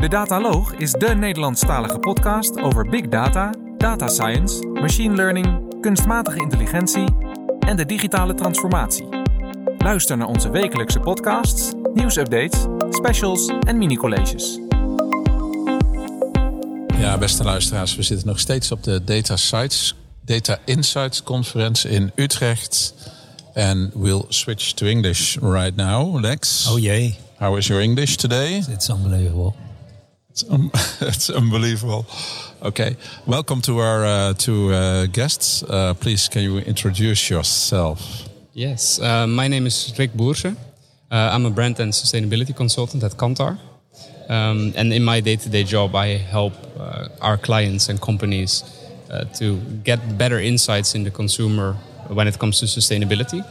De Dataloog is de Nederlandstalige podcast over big data, data science, machine learning, kunstmatige intelligentie en de digitale transformatie. Luister naar onze wekelijkse podcasts, nieuwsupdates, specials en mini-colleges. Ja, beste luisteraars, we zitten nog steeds op de Data Sites, Data Insights conference in Utrecht. And we'll switch to English right now. Lex. Oh jee. How is your English today? It's unbelievable. It's, it's unbelievable. Okay. Welcome to our uh, two uh, guests. Uh, please, can you introduce yourself? Yes, uh, my name is Rick Boerse. Uh, I'm a brand and sustainability consultant at Kantar. Um, and in my day to day job, I help uh, our clients and companies to get better insights in the consumer when it comes to sustainability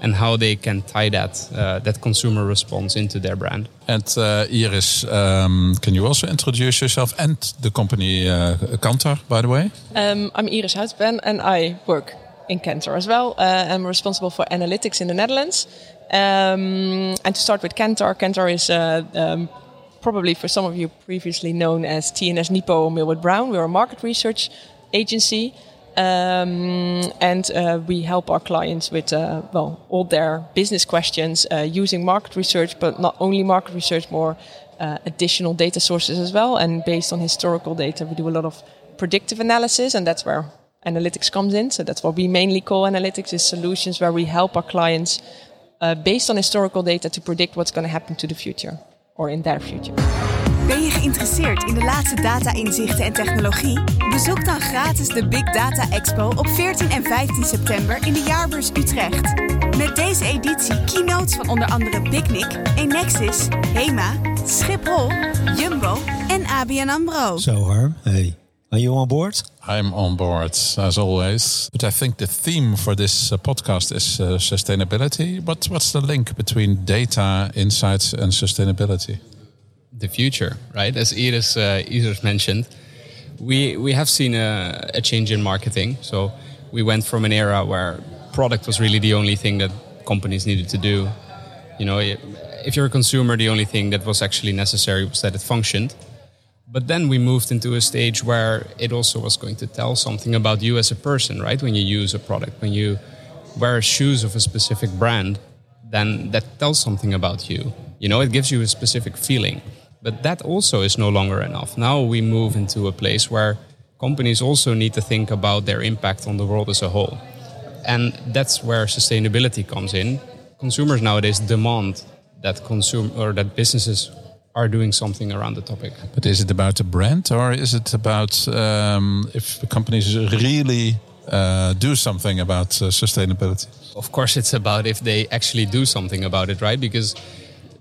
and how they can tie that uh, that consumer response into their brand. And uh, Iris, um, can you also introduce yourself and the company uh, Kantar, by the way? Um, I'm Iris Houtben and I work in Kantar as well. Uh, I'm responsible for analytics in the Netherlands. Um, and to start with Kantar, Kantar is uh, um, probably for some of you previously known as TNS Nipo Millward Brown. We're a market research agency. Um, and uh, we help our clients with uh, well all their business questions uh, using market research, but not only market research, more uh, additional data sources as well. And based on historical data, we do a lot of predictive analysis, and that's where analytics comes in. So that's what we mainly call analytics: is solutions where we help our clients uh, based on historical data to predict what's going to happen to the future or in their future. Ben je geïnteresseerd in de laatste data-inzichten en technologie? Bezoek dan gratis de Big Data Expo op 14 en 15 september in de Jaarbeurs Utrecht. Met deze editie keynotes van onder andere Picnic, Enexis, HEMA, Schiphol, Jumbo en ABN AMRO. So Harm, hey, are you on board? I'm on board as always. But I think the theme for this uh, podcast is uh, sustainability. But what's the link between data, insights, and sustainability? the future, right? As Iris, uh, Iris mentioned, we, we have seen a, a, change in marketing. So we went from an era where product was really the only thing that companies needed to do. You know, if you're a consumer, the only thing that was actually necessary was that it functioned. But then we moved into a stage where it also was going to tell something about you as a person, right? When you use a product, when you wear shoes of a specific brand, then that tells something about you. You know, it gives you a specific feeling. But that also is no longer enough. Now we move into a place where companies also need to think about their impact on the world as a whole. And that's where sustainability comes in. Consumers nowadays demand that consume or that businesses are doing something around the topic. But is it about the brand or is it about um, if the companies really uh, do something about uh, sustainability? Of course, it's about if they actually do something about it, right? Because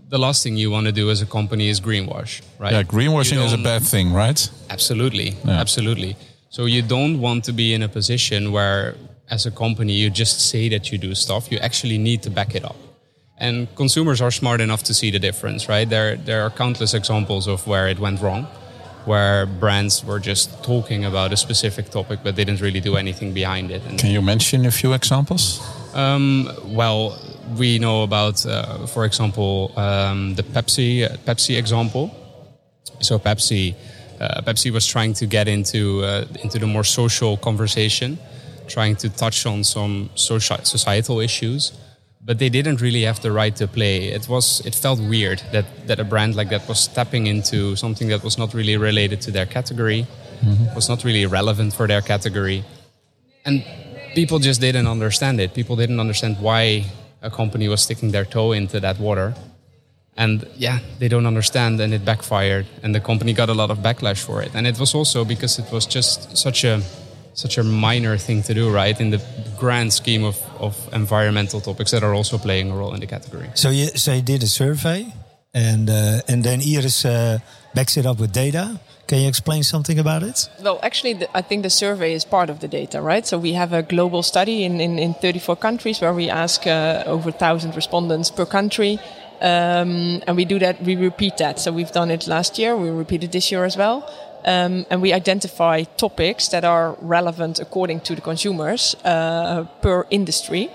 the last thing you want to do as a company is greenwash, right? Yeah, greenwashing is a bad thing, right? Absolutely, yeah. absolutely. So you don't want to be in a position where, as a company, you just say that you do stuff. You actually need to back it up. And consumers are smart enough to see the difference, right? There, there are countless examples of where it went wrong, where brands were just talking about a specific topic but didn't really do anything behind it. And Can you mention a few examples? Um, well, we know about, uh, for example, um, the Pepsi uh, Pepsi example. So Pepsi, uh, Pepsi was trying to get into uh, into the more social conversation, trying to touch on some social societal issues, but they didn't really have the right to play. It was it felt weird that that a brand like that was stepping into something that was not really related to their category, mm-hmm. was not really relevant for their category, and people just didn't understand it. People didn't understand why a company was sticking their toe into that water. And yeah, they don't understand, and it backfired, and the company got a lot of backlash for it. And it was also because it was just such a such a minor thing to do, right? In the grand scheme of, of environmental topics that are also playing a role in the category. So you so you did a survey, and uh, and then Iris uh, backs it up with data. Can you explain something about it? Well, actually, the, I think the survey is part of the data, right? So we have a global study in, in, in 34 countries where we ask uh, over 1,000 respondents per country. Um, and we do that, we repeat that. So we've done it last year, we repeat it this year as well. Um, and we identify topics that are relevant according to the consumers uh, per industry.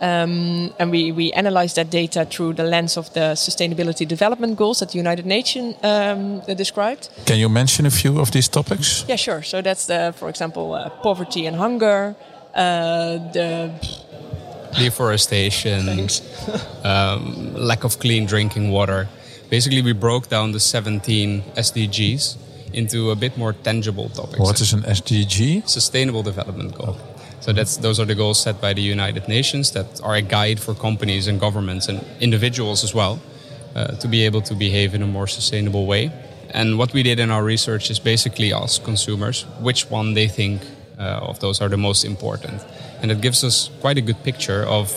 Um, and we, we analyze that data through the lens of the sustainability development goals that the United Nations um, described. Can you mention a few of these topics? Yeah, sure. So that's the, for example, uh, poverty and hunger, uh, the deforestation, um, lack of clean drinking water. Basically, we broke down the 17 SDGs into a bit more tangible topics. What is an SDG? Sustainable Development Goal. So that's those are the goals set by the United Nations that are a guide for companies and governments and individuals as well uh, to be able to behave in a more sustainable way. And what we did in our research is basically ask consumers which one they think uh, of those are the most important, and it gives us quite a good picture of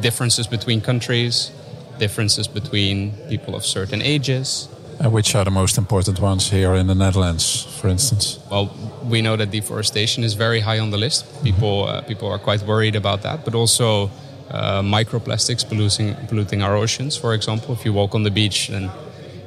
differences between countries, differences between people of certain ages, and which are the most important ones here in the Netherlands, for instance? Well, we know that deforestation is very high on the list. People, uh, people are quite worried about that, but also uh, microplastics polluting, polluting our oceans, for example. If you walk on the beach and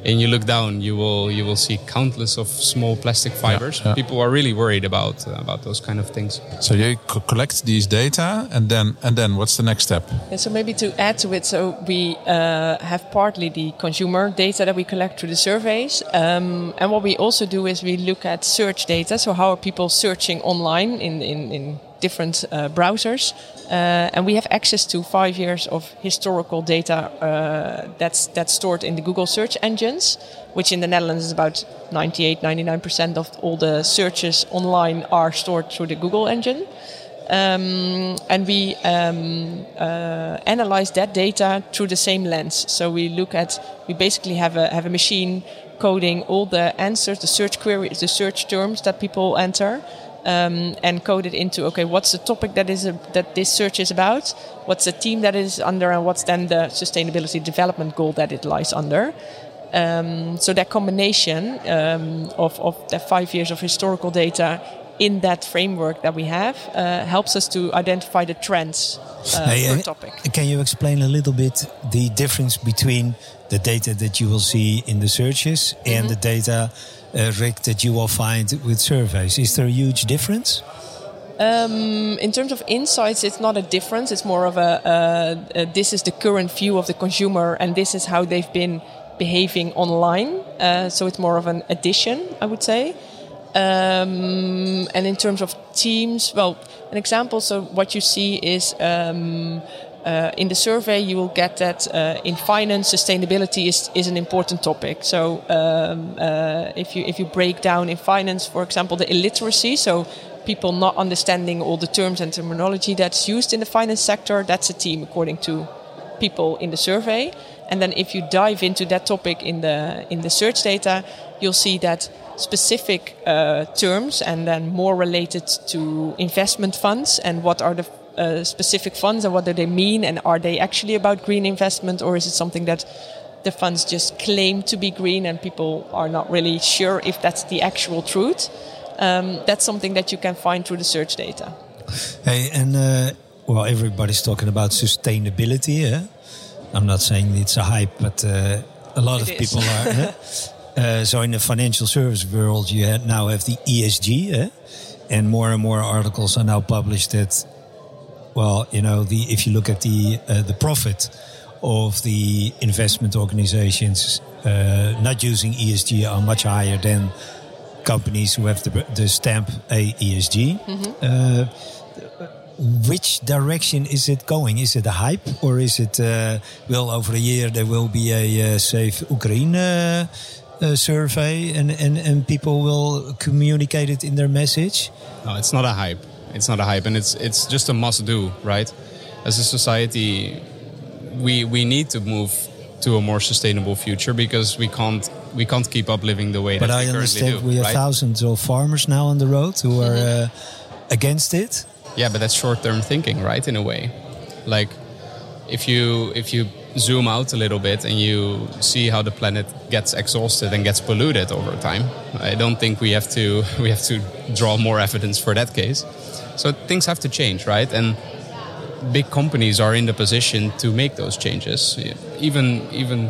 and you look down, you will you will see countless of small plastic fibers. Yeah, yeah. People are really worried about uh, about those kind of things. So you collect these data, and then and then what's the next step? Yeah, so maybe to add to it, so we uh, have partly the consumer data that we collect through the surveys, um, and what we also do is we look at search data. So how are people searching online in in, in different uh, browsers. Uh, and we have access to five years of historical data uh, that's, that's stored in the Google search engines, which in the Netherlands is about 98, 99% of all the searches online are stored through the Google engine. Um, and we um, uh, analyze that data through the same lens. So we look at, we basically have a, have a machine coding all the answers, the search queries, the search terms that people enter um, and code it into okay, what's the topic that is a, that this search is about? What's the team that is under, and what's then the sustainability development goal that it lies under? Um, so that combination um, of, of the five years of historical data in that framework that we have uh, helps us to identify the trends uh, per topic. Can you explain a little bit the difference between the data that you will see in the searches mm -hmm. and mm-hmm. the data uh, Rick, that you will find with surveys? Is there a huge difference? Um, in terms of insights, it's not a difference. It's more of a, uh, uh, this is the current view of the consumer, and this is how they've been behaving online. Uh, so it's more of an addition, I would say. Um, and in terms of teams, well, an example. So what you see is um, uh, in the survey, you will get that uh, in finance, sustainability is, is an important topic. So um, uh, if you if you break down in finance, for example, the illiteracy, so people not understanding all the terms and terminology that's used in the finance sector, that's a team according to people in the survey. And then if you dive into that topic in the in the search data, you'll see that specific uh, terms and then more related to investment funds and what are the uh, specific funds and what do they mean and are they actually about green investment or is it something that the funds just claim to be green and people are not really sure if that's the actual truth um, that's something that you can find through the search data hey and uh, well everybody's talking about sustainability eh? i'm not saying it's a hype but uh, a lot it of is. people are eh? uh, so in the financial service world you now have the esg eh? and more and more articles are now published that well, you know, the if you look at the uh, the profit of the investment organizations uh, not using ESG are much higher than companies who have the, the stamp A ESG. Mm-hmm. Uh, which direction is it going? Is it a hype or is it, uh, well, over a year there will be a uh, Save Ukraine uh, survey and, and, and people will communicate it in their message? No, it's not a hype it's not a hype, and it's it's just a must do, right? As a society, we we need to move to a more sustainable future because we can't we can't keep up living the way but that I we understand do, we have right? thousands of farmers now on the road who are mm-hmm. uh, against it. Yeah, but that's short-term thinking, right? In a way, like if you if you zoom out a little bit and you see how the planet gets exhausted and gets polluted over time, I don't think we have to we have to draw more evidence for that case. So things have to change, right? And big companies are in the position to make those changes. Even even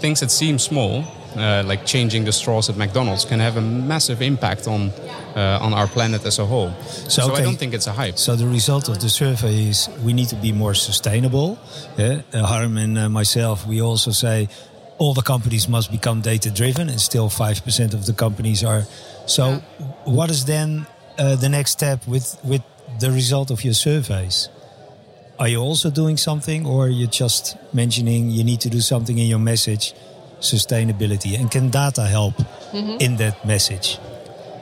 things that seem small uh, like changing the straws at McDonald's, can have a massive impact on uh, on our planet as a whole. So, okay. I don't think it's a hype. So the result of the survey is we need to be more sustainable. Yeah? Uh, Harm and uh, myself, we also say all the companies must become data driven, and still five percent of the companies are. So, yeah. what is then uh, the next step with with the result of your surveys? Are you also doing something, or are you just mentioning you need to do something in your message, sustainability, and can data help mm-hmm. in that message?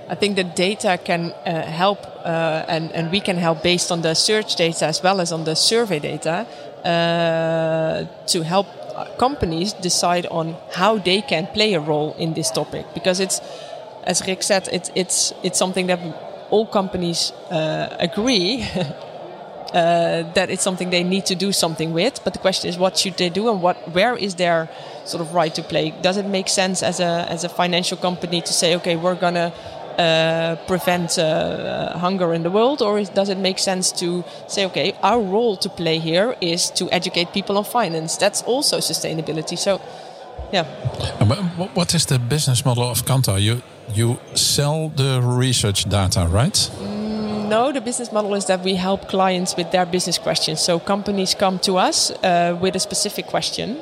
I think the data can uh, help, uh, and, and we can help based on the search data as well as on the survey data uh, to help companies decide on how they can play a role in this topic. Because it's, as Rick said, it's it's it's something that all companies uh, agree uh, that it's something they need to do something with. But the question is, what should they do, and what where is their sort of right to play? Does it make sense as a as a financial company to say, okay, we're gonna uh, prevent uh, hunger in the world, or does it make sense to say, okay, our role to play here is to educate people on finance? That's also sustainability. So, yeah. What is the business model of Kantar? You you sell the research data, right? Mm, no, the business model is that we help clients with their business questions. So companies come to us uh, with a specific question.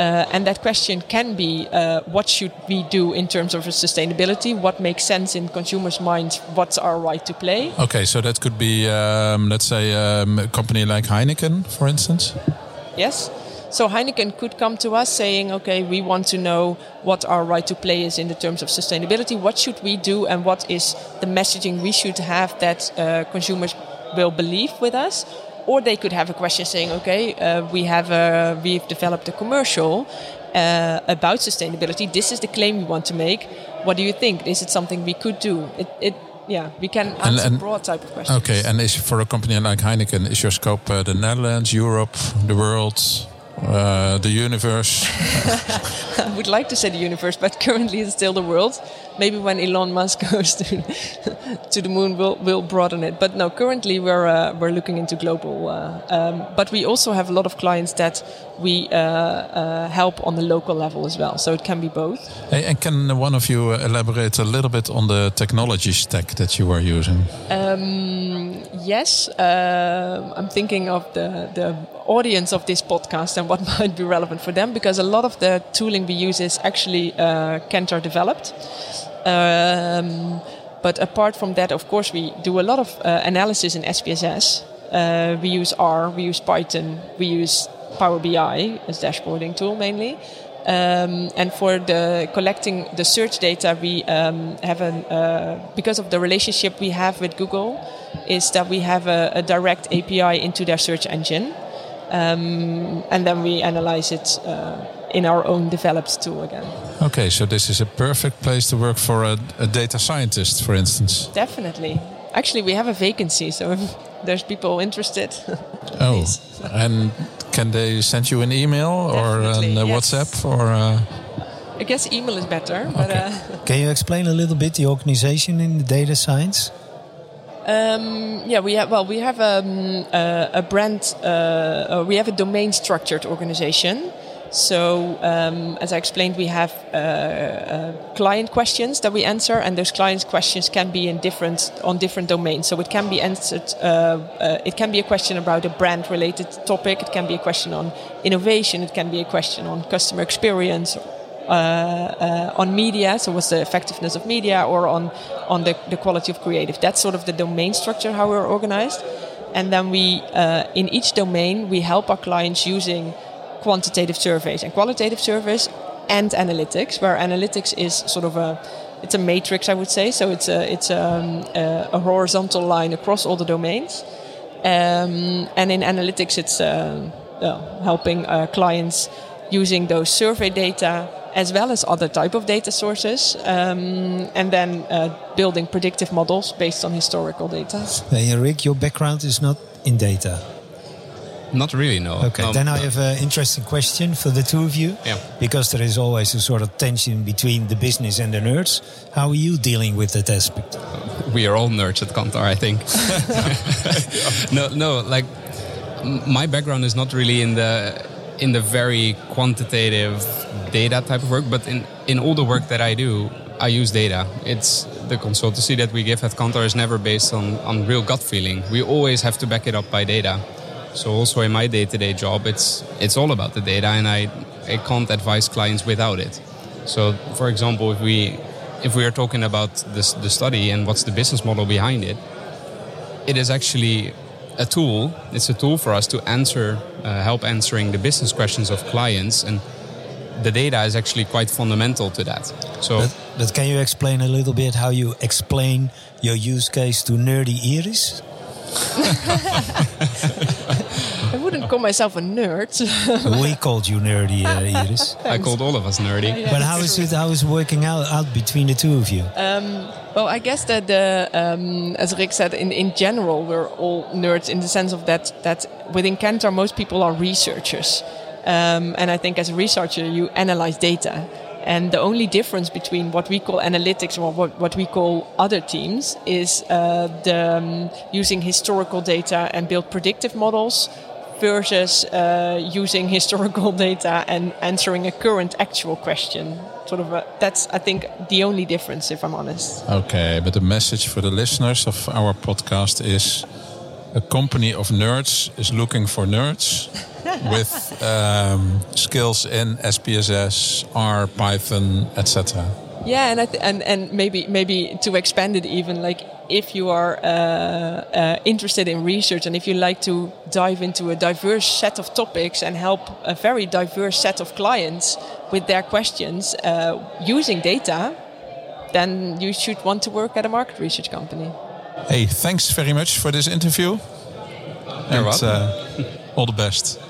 Uh, and that question can be uh, what should we do in terms of sustainability? What makes sense in consumers' minds? What's our right to play? Okay, so that could be, um, let's say, um, a company like Heineken, for instance. Yes. So Heineken could come to us saying, okay, we want to know what our right to play is in the terms of sustainability. What should we do, and what is the messaging we should have that uh, consumers will believe with us? Or they could have a question saying, okay, uh, we have a, we've developed a commercial uh, about sustainability. This is the claim we want to make. What do you think? Is it something we could do? It, it yeah, we can answer and, and, broad type of questions. Okay, and is for a company like Heineken, is your scope uh, the Netherlands, Europe, the world? Uh, the universe. I would like to say the universe, but currently it's still the world. Maybe when Elon Musk goes to to the moon, we'll we'll broaden it. But no, currently we're uh, we're looking into global. Uh, um, but we also have a lot of clients that we uh, uh, help on the local level as well. So it can be both. Hey, and can one of you elaborate a little bit on the technology stack that you are using? Um, yes, I'm thinking of the the audience of this podcast and what might be relevant for them because a lot of the tooling we use is actually uh, Kantar developed. Um, but apart from that, of course, we do a lot of uh, analysis in SPSS. Uh, we use R, we use Python, we use Power BI as dashboarding tool mainly. Um, and for the collecting the search data, we um, have an uh, because of the relationship we have with Google, is that we have a, a direct API into their search engine. Um, and then we analyze it uh, in our own developed tool again. Okay, so this is a perfect place to work for a, a data scientist, for instance. Definitely. Actually, we have a vacancy, so if there's people interested. oh, and can they send you an email or a yes. WhatsApp or? Uh... I guess email is better. But, okay. uh, can you explain a little bit the organization in the data science? Um, yeah, we have. Well, we have um, uh, a brand. Uh, uh, we have a domain structured organization. So, um, as I explained, we have uh, uh, client questions that we answer, and those client questions can be in different on different domains. So, it can be answered. Uh, it can be a question about a brand-related topic. It can be a question on innovation. It can be a question on customer experience uh, uh, on media, so what's the effectiveness of media, or on on the, the quality of creative. That's sort of the domain structure how we're organized, and then we uh, in each domain we help our clients using quantitative surveys and qualitative surveys and analytics, where analytics is sort of a it's a matrix, I would say. So it's a it's a, um, a, a horizontal line across all the domains, um, and in analytics, it's uh, helping uh, clients using those survey data as well as other type of data sources, um, and then uh, building predictive models based on historical data. Hey, Rick, your background is not in data. Not really, no. Okay, no, then I have an interesting question for the two of you. Yeah. Because there is always a sort of tension between the business and the nerds. How are you dealing with that aspect? We are all nerds at Kantar, I think. no, no, like my background is not really in the in the very quantitative data type of work, but in, in all the work that I do, I use data. It's the consultancy that we give at Kantar is never based on, on real gut feeling. We always have to back it up by data. So also in my day-to-day job, it's it's all about the data, and I I can't advise clients without it. So, for example, if we if we are talking about this, the study and what's the business model behind it, it is actually a tool. It's a tool for us to answer, uh, help answering the business questions of clients, and the data is actually quite fundamental to that. So, But, but can you explain a little bit how you explain your use case to nerdy Iris? I wouldn't call myself a nerd. we called you nerdy uh, Iris. I called all of us nerdy. but how is it? How is it working out, out between the two of you? Well, I guess that the, um, as Rick said, in, in general, we're all nerds in the sense of that that within Kantar, most people are researchers, um, and I think as a researcher, you analyze data. And the only difference between what we call analytics or what, what we call other teams is uh, the um, using historical data and build predictive models versus uh, using historical data and answering a current actual question. Sort of a, that's I think the only difference, if I'm honest. Okay, but the message for the listeners of our podcast is a company of nerds is looking for nerds with um, skills in SPSS, R, Python, etc. Yeah, and I th- and and maybe maybe to expand it even like if you are uh, uh, interested in research and if you like to dive into a diverse set of topics and help a very diverse set of clients with their questions uh, using data, then you should want to work at a market research company. Hey, thanks very much for this interview. You're and welcome. uh, all the best.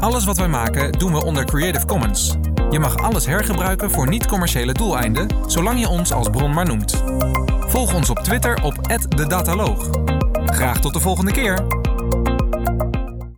Alles wat wij maken doen we onder Creative Commons. Je mag alles hergebruiken voor niet-commerciële doeleinden, zolang je ons als bron maar noemt. Volg ons op Twitter op @dedataloog. Graag tot de volgende keer.